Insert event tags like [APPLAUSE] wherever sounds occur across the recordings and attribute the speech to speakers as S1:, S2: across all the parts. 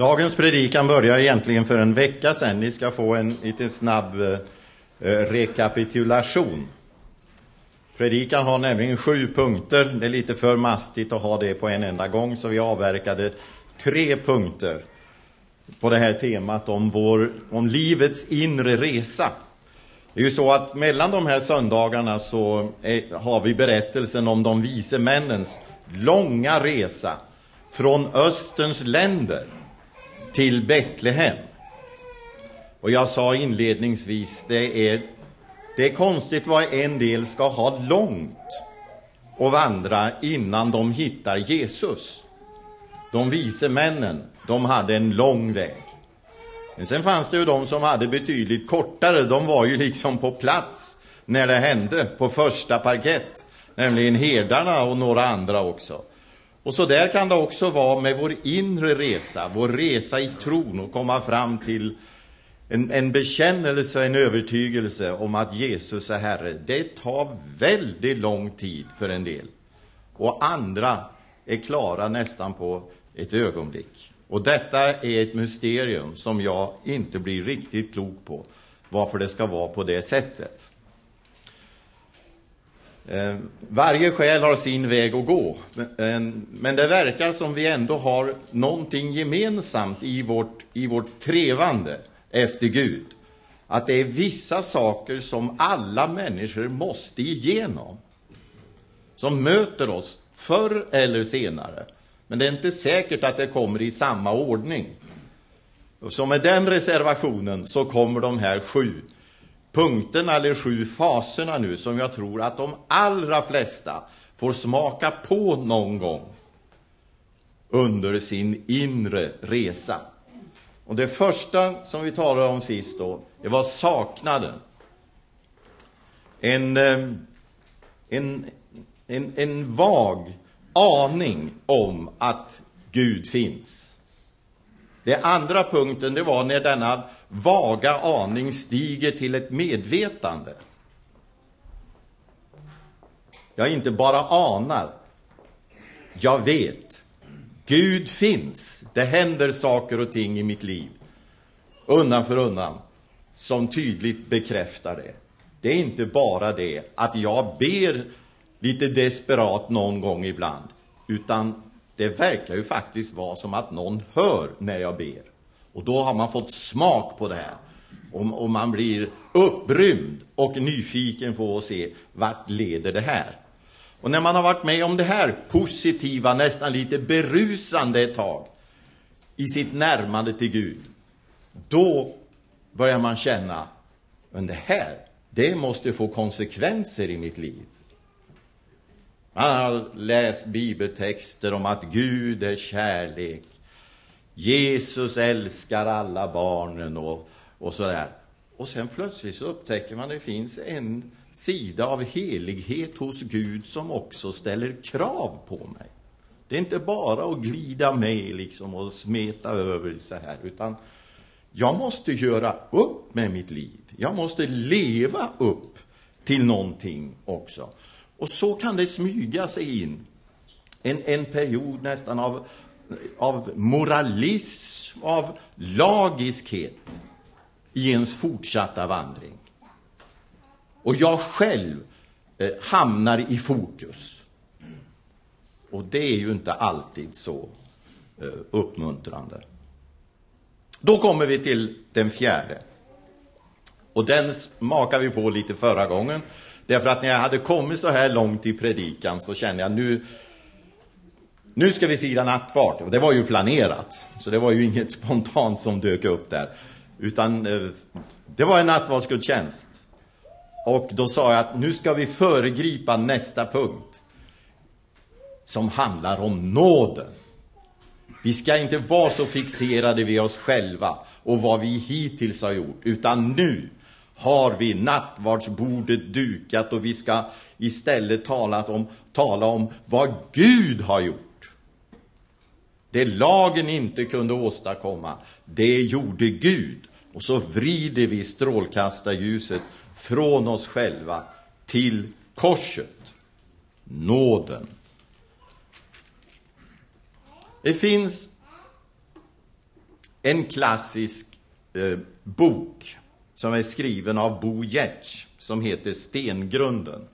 S1: Dagens predikan börjar egentligen för en vecka sedan. Ni ska få en liten snabb eh, eh, rekapitulation. Predikan har nämligen sju punkter. Det är lite för mastigt att ha det på en enda gång, så vi avverkade tre punkter på det här temat om, vår, om livets inre resa. Det är ju så att mellan de här söndagarna så är, har vi berättelsen om de vise männens långa resa från Österns länder till Betlehem. Och jag sa inledningsvis, det är, det är konstigt vad en del ska ha långt och vandra innan de hittar Jesus. De vise männen, de hade en lång väg. Men sen fanns det ju de som hade betydligt kortare, de var ju liksom på plats när det hände, på första parkett, nämligen herdarna och några andra också. Och så där kan det också vara med vår inre resa, vår resa i tron och komma fram till en, en bekännelse, en övertygelse om att Jesus är Herre. Det tar väldigt lång tid för en del. Och andra är klara nästan på ett ögonblick. Och detta är ett mysterium som jag inte blir riktigt klok på, varför det ska vara på det sättet. Eh, varje själ har sin väg att gå, eh, men det verkar som vi ändå har någonting gemensamt i vårt, i vårt trevande efter Gud. Att det är vissa saker som alla människor måste igenom, som möter oss förr eller senare. Men det är inte säkert att det kommer i samma ordning. Så med den reservationen så kommer de här sju punkterna eller sju faserna nu som jag tror att de allra flesta får smaka på någon gång under sin inre resa. Och det första som vi talade om sist då, det var saknaden. En, eh, en, en, en vag aning om att Gud finns. Det andra punkten, det var när denna vaga aning stiger till ett medvetande. Jag inte bara anar, jag vet. Gud finns. Det händer saker och ting i mitt liv, undan för undan, som tydligt bekräftar det. Det är inte bara det att jag ber lite desperat någon gång ibland, utan det verkar ju faktiskt vara som att någon hör när jag ber. Och då har man fått smak på det här. Och, och man blir upprymd och nyfiken på att se vart leder det här. Och när man har varit med om det här positiva, nästan lite berusande ett tag i sitt närmande till Gud, då börjar man känna, men det här, det måste få konsekvenser i mitt liv. Man har läst bibeltexter om att Gud är kärlek. Jesus älskar alla barnen och, och sådär. Och sen plötsligt så upptäcker man att det finns en sida av helighet hos Gud som också ställer krav på mig. Det är inte bara att glida med liksom och smeta över så här, utan jag måste göra upp med mitt liv. Jag måste leva upp till någonting också. Och så kan det smyga sig in en, en period nästan av av moralism, av lagiskhet i ens fortsatta vandring. Och jag själv eh, hamnar i fokus. Och det är ju inte alltid så eh, uppmuntrande. Då kommer vi till den fjärde. Och den smakade vi på lite förra gången. Därför att när jag hade kommit så här långt i predikan så kände jag nu nu ska vi fira nattvard. Och det var ju planerat. Så det var ju inget [LAUGHS] spontant som dök upp där. Utan eh, det var en nattvardsgudstjänst. Och då sa jag att nu ska vi föregripa nästa punkt. Som handlar om nåden. Vi ska inte vara så fixerade vid oss själva och vad vi hittills har gjort. Utan nu har vi nattvardsbordet dukat och vi ska istället tala om, tala om vad Gud har gjort. Det lagen inte kunde åstadkomma, det gjorde Gud. Och så vrider vi strålkastarljuset från oss själva till korset. Nåden. Det finns en klassisk eh, bok som är skriven av Bo Giertz som heter Stengrunden.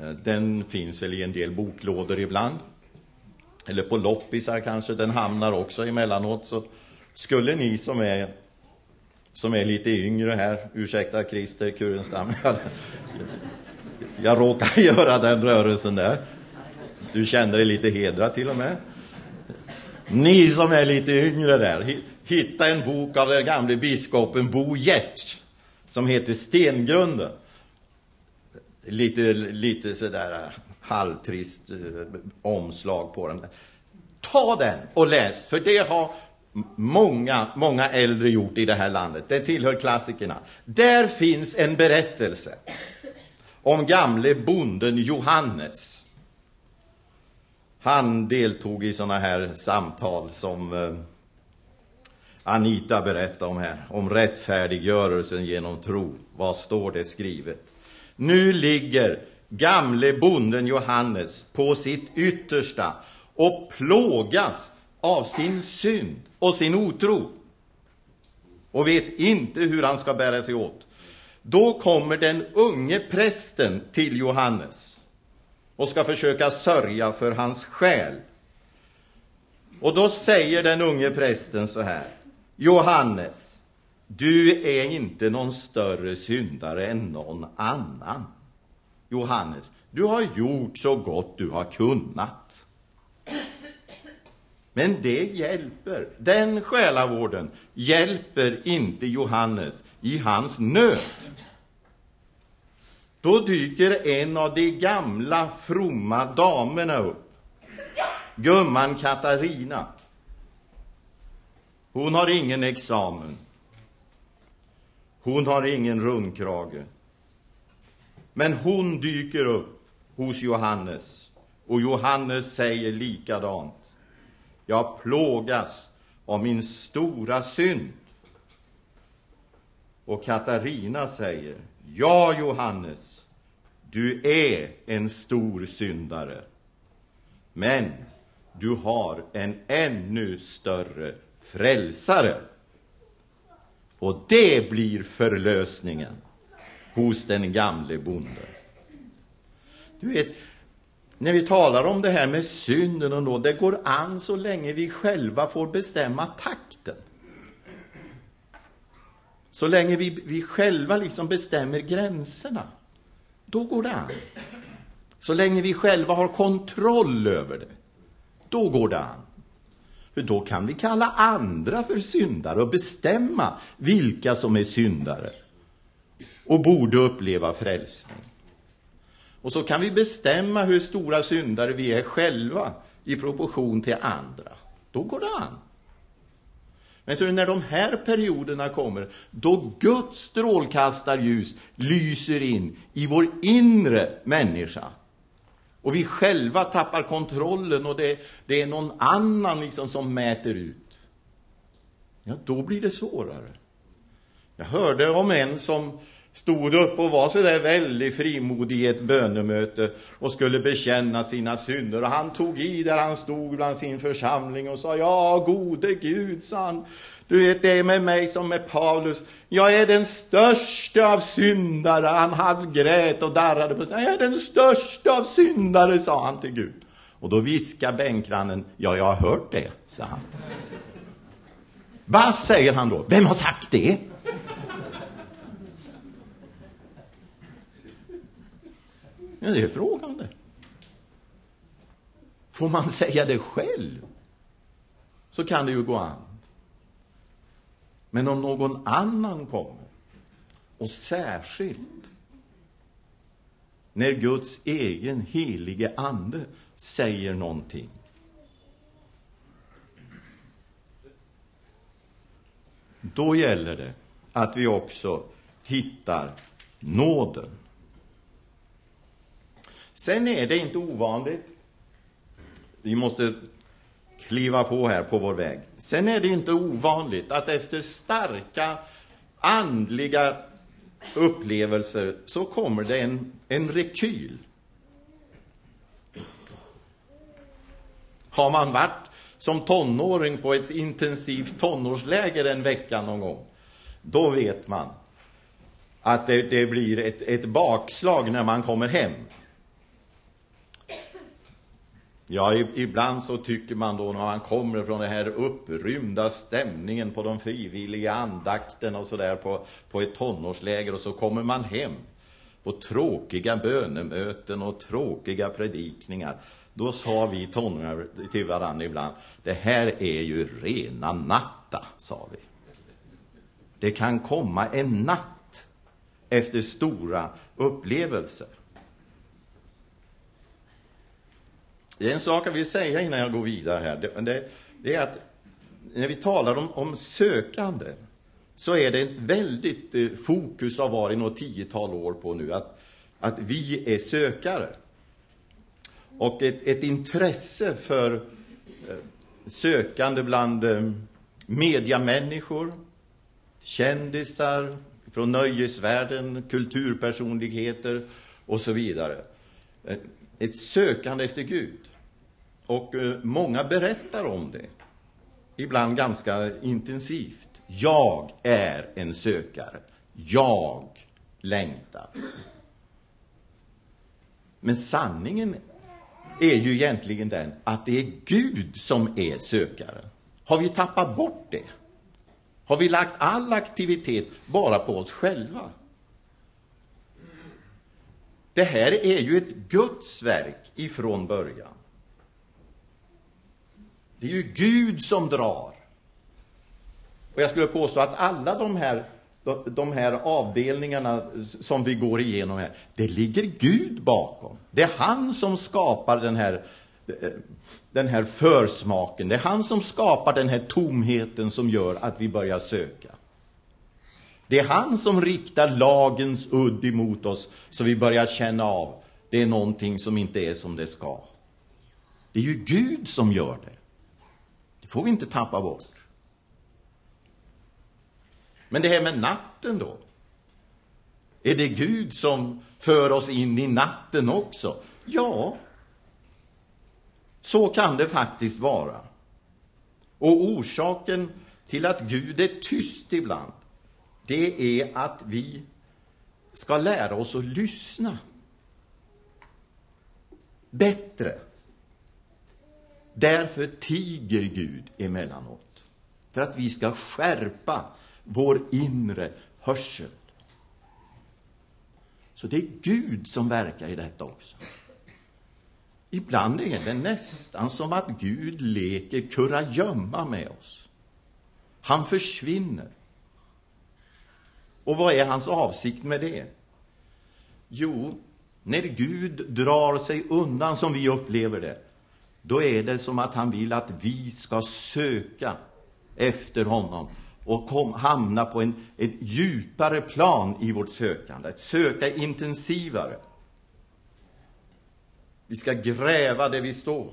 S1: Eh, den finns väl i en del boklådor ibland. Eller på loppisar kanske den hamnar också emellanåt. Så skulle ni som är, som är lite yngre här, ursäkta Christer Kurenstam, [LAUGHS] jag, jag råkar [LAUGHS] göra den rörelsen där. Du känner dig lite hedrad till och med. Ni som är lite yngre där, hitta en bok av den gamle biskopen Bo Gert som heter Stengrunden. Lite, lite sådär halvtrist eh, omslag på den. Ta den och läs, för det har många, många äldre gjort i det här landet. Det tillhör klassikerna. Där finns en berättelse om gamle bonden Johannes. Han deltog i sådana här samtal som eh, Anita berättade om här, om rättfärdiggörelsen genom tro. Vad står det skrivet? Nu ligger gamle bonden Johannes på sitt yttersta och plågas av sin synd och sin otro och vet inte hur han ska bära sig åt. Då kommer den unge prästen till Johannes och ska försöka sörja för hans själ. Och då säger den unge prästen så här. Johannes, du är inte någon större syndare än någon annan. Johannes, du har gjort så gott du har kunnat. Men det hjälper. Den själavården hjälper inte Johannes i hans nöd. Då dyker en av de gamla fromma damerna upp. Gumman Katarina. Hon har ingen examen. Hon har ingen rundkrage. Men hon dyker upp hos Johannes och Johannes säger likadant. Jag plågas av min stora synd. Och Katarina säger, ja Johannes, du är en stor syndare. Men du har en ännu större frälsare. Och det blir förlösningen hos den gamle bonden. Du vet, när vi talar om det här med synden och nåd, det går an så länge vi själva får bestämma takten. Så länge vi, vi själva liksom bestämmer gränserna, då går det an. Så länge vi själva har kontroll över det, då går det an. För då kan vi kalla andra för syndare och bestämma vilka som är syndare och borde uppleva frälsning. Och så kan vi bestämma hur stora syndare vi är själva i proportion till andra. Då går det an. Men så när de här perioderna kommer, då Guds strålkastarljus lyser in i vår inre människa, och vi själva tappar kontrollen och det, det är någon annan liksom som mäter ut, ja, då blir det svårare. Jag hörde om en som stod upp och var så där väldigt frimodig i ett bönemöte och skulle bekänna sina synder. Och han tog i där han stod bland sin församling och sa, ja, gode Gud, sa han, du vet, det är med mig som med Paulus. Jag är den största av syndare. Han halvgrät och darrade på sig. Jag är den största av syndare, sa han till Gud. Och då viskade bänkrannen, ja, jag har hört det, sa han. Vad säger han då? Vem har sagt det? Ja, det är frågan det. Får man säga det själv så kan det ju gå an. Men om någon annan kommer, och särskilt när Guds egen helige ande säger någonting, då gäller det att vi också hittar nåden. Sen är det inte ovanligt, vi måste kliva på här på vår väg. Sen är det inte ovanligt att efter starka andliga upplevelser så kommer det en, en rekyl. Har man varit som tonåring på ett intensivt tonårsläger en vecka någon gång, då vet man att det, det blir ett, ett bakslag när man kommer hem. Ja, ibland så tycker man då när man kommer från den här upprymda stämningen på de frivilliga andakten och så där på, på ett tonårsläger och så kommer man hem på tråkiga bönemöten och tråkiga predikningar. Då sa vi tonåringar till varandra ibland, det här är ju rena natta, sa vi. Det kan komma en natt efter stora upplevelser. Det är en sak jag vill säga innan jag går vidare här. Det, det, det är att när vi talar om, om sökande så är det ett väldigt eh, fokus har varit något tiotal år på nu att, att vi är sökare. Och ett, ett intresse för eh, sökande bland eh, mediamänniskor, kändisar från nöjesvärlden, kulturpersonligheter och så vidare. Eh, ett sökande efter Gud. Och eh, många berättar om det, ibland ganska intensivt. Jag är en sökare. Jag längtar. Men sanningen är ju egentligen den att det är Gud som är sökare. Har vi tappat bort det? Har vi lagt all aktivitet bara på oss själva? Det här är ju ett Guds verk ifrån början. Det är ju Gud som drar. Och jag skulle påstå att alla de här, de här avdelningarna som vi går igenom här, det ligger Gud bakom. Det är han som skapar den här, den här försmaken. Det är han som skapar den här tomheten som gör att vi börjar söka. Det är han som riktar lagens udd emot oss så vi börjar känna av det är någonting som inte är som det ska. Det är ju Gud som gör det. Det får vi inte tappa bort. Men det här med natten då? Är det Gud som för oss in i natten också? Ja, så kan det faktiskt vara. Och orsaken till att Gud är tyst ibland, det är att vi ska lära oss att lyssna bättre. Därför tiger Gud emellanåt. För att vi ska skärpa vår inre hörsel. Så det är Gud som verkar i detta också. Ibland är det nästan som att Gud leker kurragömma med oss. Han försvinner. Och vad är hans avsikt med det? Jo, när Gud drar sig undan som vi upplever det, då är det som att han vill att vi ska söka efter honom och kom, hamna på en, ett djupare plan i vårt sökande, att söka intensivare. Vi ska gräva där vi står.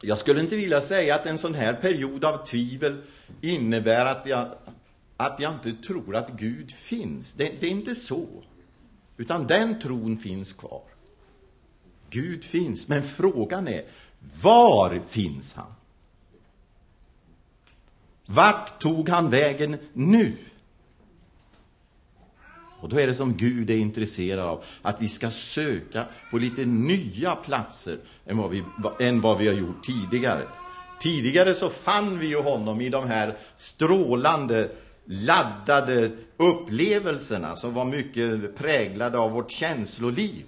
S1: Jag skulle inte vilja säga att en sån här period av tvivel innebär att jag, att jag inte tror att Gud finns. Det, det är inte så. Utan den tron finns kvar. Gud finns, men frågan är, var finns han? Vart tog han vägen nu? Och då är det som Gud är intresserad av, att vi ska söka på lite nya platser än vad vi, än vad vi har gjort tidigare. Tidigare så fann vi ju honom i de här strålande, laddade upplevelserna som var mycket präglade av vårt känsloliv.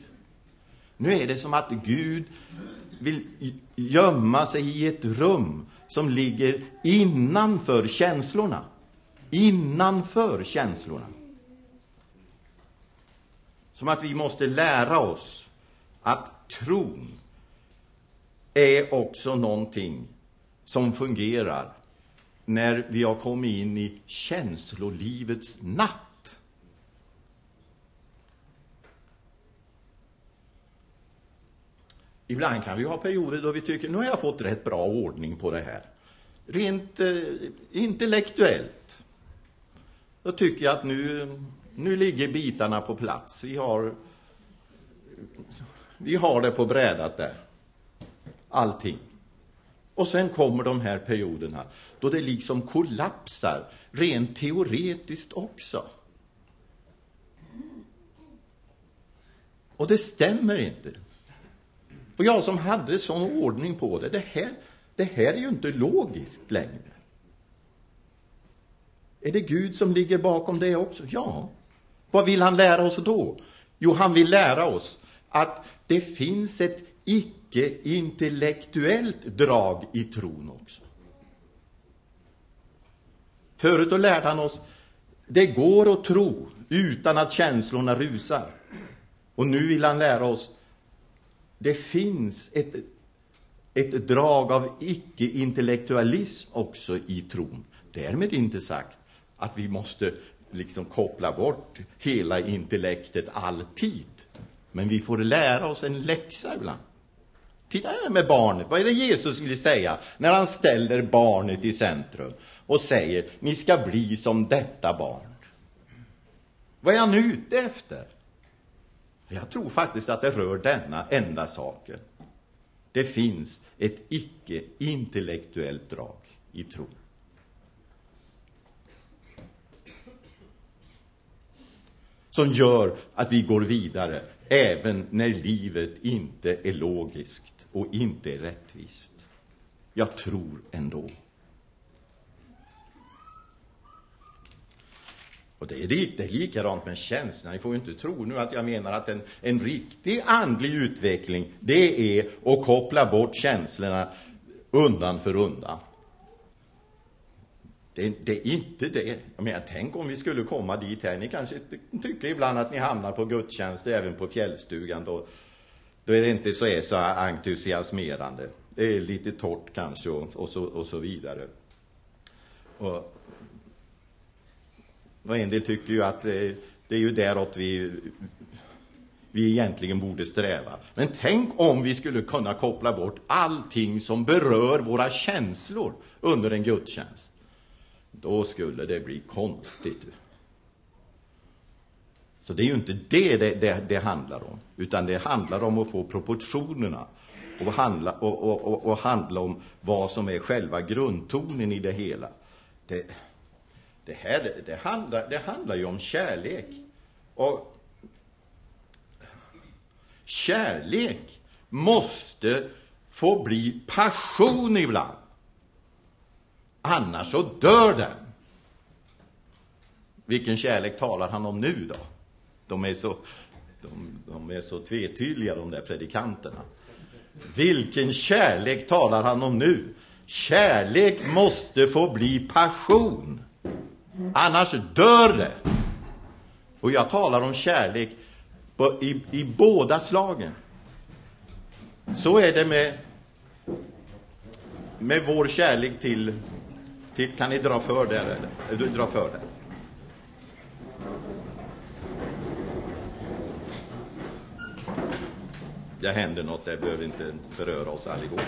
S1: Nu är det som att Gud vill gömma sig i ett rum som ligger innanför känslorna. Innanför känslorna. Som att vi måste lära oss att tron är också någonting som fungerar när vi har kommit in i känslolivets natt. Ibland kan vi ha perioder då vi tycker nu har jag fått rätt bra ordning på det här. Rent eh, intellektuellt. Då tycker jag att nu, nu ligger bitarna på plats. Vi har, vi har det på brädat där. Allting. Och sen kommer de här perioderna då det liksom kollapsar, rent teoretiskt också. Och det stämmer inte. Och jag som hade sån ordning på det, det här, det här är ju inte logiskt längre. Är det Gud som ligger bakom det också? Ja. Vad vill han lära oss då? Jo, han vill lära oss att det finns ett icke icke-intellektuellt drag i tron också. Förut då lärde han oss, det går att tro utan att känslorna rusar. Och nu vill han lära oss, det finns ett, ett drag av icke-intellektualism också i tron. Därmed inte sagt att vi måste liksom koppla bort hela intellektet alltid. Men vi får lära oss en läxa ibland. Titta här med barnet. Vad är det Jesus vill säga när han ställer barnet i centrum och säger ni ska bli som detta barn? Vad är han ute efter? Jag tror faktiskt att det rör denna enda saken. Det finns ett icke-intellektuellt drag i tron. Som gör att vi går vidare även när livet inte är logiskt och inte är rättvist. Jag tror ändå. Och det är, det är likadant med känslorna. Ni får ju inte tro nu att jag menar att en, en riktig andlig utveckling, det är att koppla bort känslorna undan för undan. Det, det, är inte det. Jag menar, tänk om vi skulle komma dit här. Ni kanske tycker ibland att ni hamnar på gudstjänster även på fjällstugan. Då, då är det inte så, är så entusiasmerande. Det är lite torrt kanske och, och, så, och så vidare. Och, och en del tycker ju att det, det är ju däråt vi, vi egentligen borde sträva. Men tänk om vi skulle kunna koppla bort allting som berör våra känslor under en gudstjänst. Då skulle det bli konstigt. Så det är ju inte det det, det det, handlar om, utan det handlar om att få proportionerna och handla, och, och, och, och handla om vad som är själva grundtonen i det hela. Det, det här det handlar, det handlar ju om kärlek. Och kärlek måste få bli passion ibland. Annars så dör den. Vilken kärlek talar han om nu då? De är så, de, de är så tvetydliga, de där predikanterna. Vilken kärlek talar han om nu? Kärlek måste få bli passion. Annars dör det. Och jag talar om kärlek på, i, i båda slagen. Så är det med, med vår kärlek till kan ni dra för där eller? Du, dra för det. Det händer något, det behöver inte beröra oss allihop.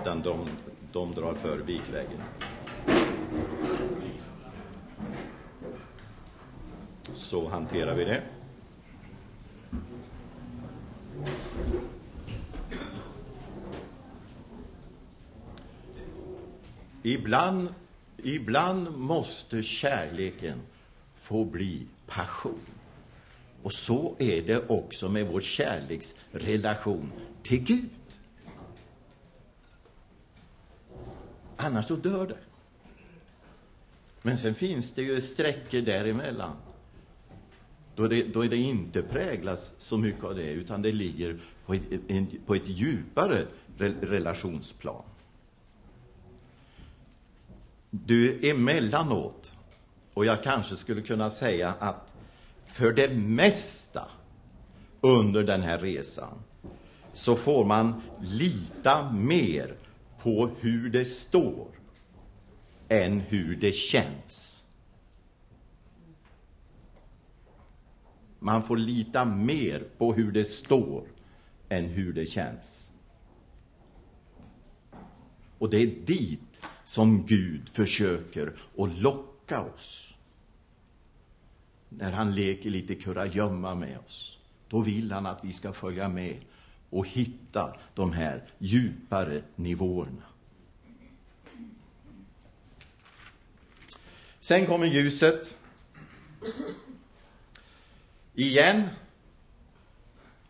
S1: Utan de, de drar för vikvägen. Så hanterar vi det. Ibland, ibland måste kärleken få bli passion. Och så är det också med vår kärleksrelation till Gud. Annars så dör det. Men sen finns det ju sträckor däremellan. Då det, då det inte präglas så mycket av det, utan det ligger på ett, en, på ett djupare relationsplan. Du, emellanåt, och jag kanske skulle kunna säga att för det mesta under den här resan så får man lita mer på hur det står än hur det känns. Man får lita mer på hur det står än hur det känns. Och det är dit som Gud försöker att locka oss. När han leker lite kurragömma med oss, då vill han att vi ska följa med och hitta de här djupare nivåerna. Sen kommer ljuset. Igen.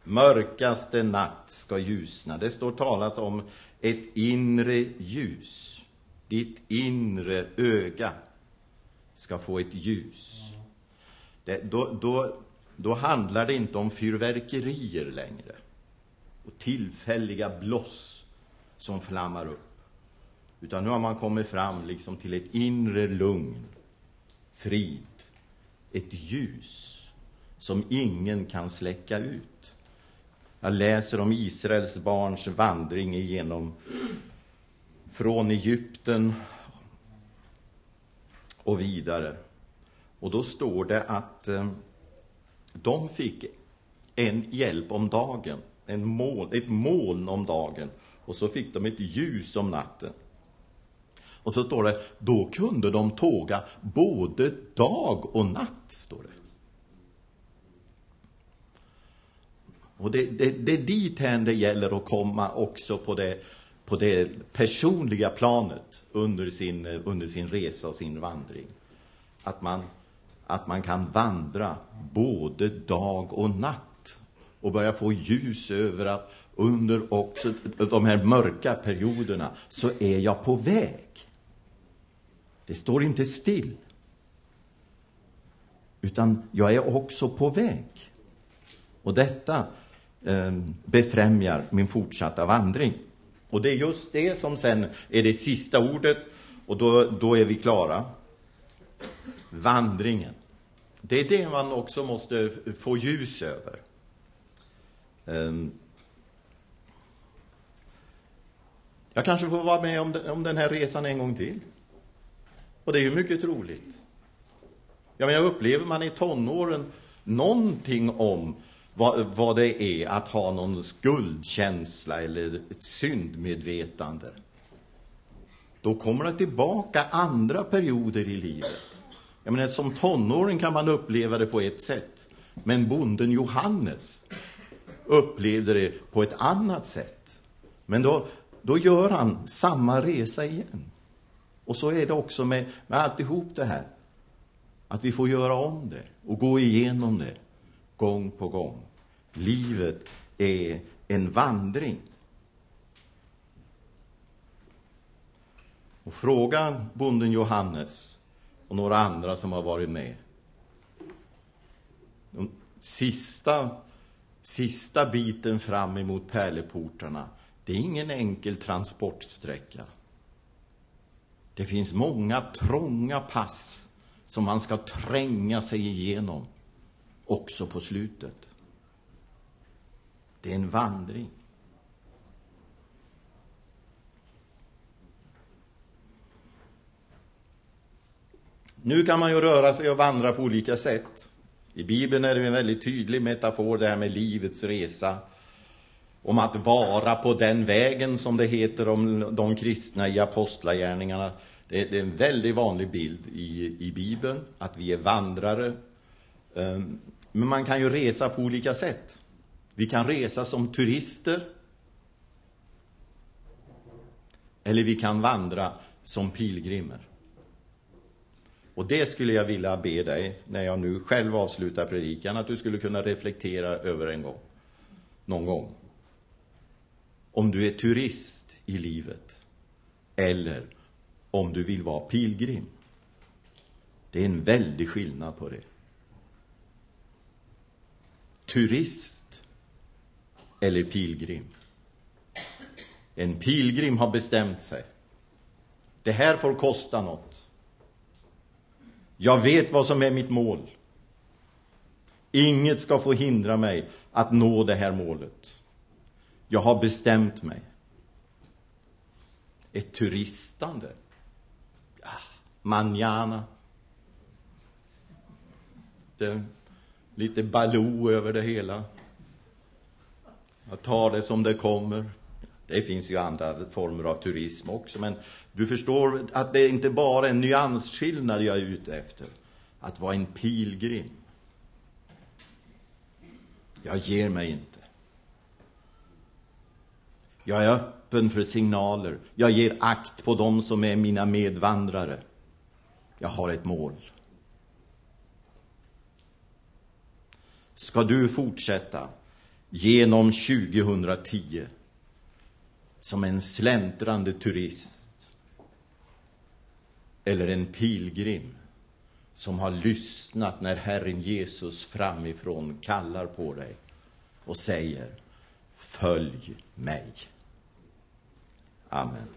S1: Mörkaste natt ska ljusna. Det står talat om ett inre ljus. Ditt inre öga ska få ett ljus. Det, då, då, då handlar det inte om fyrverkerier längre och tillfälliga bloss som flammar upp. Utan nu har man kommit fram liksom till ett inre lugn, frid, ett ljus som ingen kan släcka ut. Jag läser om Israels barns vandring igenom från Egypten och vidare. Och då står det att eh, de fick en hjälp om dagen, en moln, ett moln om dagen. Och så fick de ett ljus om natten. Och så står det, då kunde de tåga både dag och natt, står det. Och det, det, det är dit det gäller att komma också på det, på det personliga planet under sin, under sin resa och sin vandring. Att man, att man kan vandra både dag och natt och börja få ljus över att under också de här mörka perioderna så är jag på väg. Det står inte still. Utan jag är också på väg. Och detta eh, befrämjar min fortsatta vandring. Och det är just det som sen är det sista ordet. Och då, då är vi klara. Vandringen. Det är det man också måste få ljus över. Ehm. Jag kanske får vara med om, om den här resan en gång till. Och det är ju mycket troligt. Ja, men jag upplever man i tonåren någonting om vad, vad det är att ha någon skuldkänsla eller ett syndmedvetande. Då kommer det tillbaka andra perioder i livet. Jag menar, som tonåring kan man uppleva det på ett sätt. Men bonden Johannes upplevde det på ett annat sätt. Men då, då gör han samma resa igen. Och så är det också med, med alltihop det här. Att vi får göra om det och gå igenom det gång på gång. Livet är en vandring. Och fråga bonden Johannes och några andra som har varit med. De sista, sista biten fram emot pärleportarna, det är ingen enkel transportsträcka. Det finns många trånga pass som man ska tränga sig igenom också på slutet. Det är en vandring. Nu kan man ju röra sig och vandra på olika sätt. I Bibeln är det en väldigt tydlig metafor, det här med livets resa. Om att vara på den vägen, som det heter om de kristna i apostlagärningarna. Det är en väldigt vanlig bild i, i Bibeln, att vi är vandrare. Ehm, men man kan ju resa på olika sätt. Vi kan resa som turister. Eller vi kan vandra som pilgrimer. Och det skulle jag vilja be dig, när jag nu själv avslutar predikan, att du skulle kunna reflektera över en gång. Någon gång. Om du är turist i livet. Eller om du vill vara pilgrim. Det är en väldig skillnad på det. Turist eller pilgrim. En pilgrim har bestämt sig. Det här får kosta något. Jag vet vad som är mitt mål. Inget ska få hindra mig att nå det här målet. Jag har bestämt mig. Ett turistande. Ja, manjana. Det, lite Baloo över det hela. Jag tar det som det kommer. Det finns ju andra former av turism också, men du förstår att det inte bara är en nyansskillnad jag är ute efter. Att vara en pilgrim. Jag ger mig inte. Jag är öppen för signaler. Jag ger akt på dem som är mina medvandrare. Jag har ett mål. Ska du fortsätta genom 2010 som en släntrande turist eller en pilgrim som har lyssnat när Herren Jesus framifrån kallar på dig och säger Följ mig. Amen.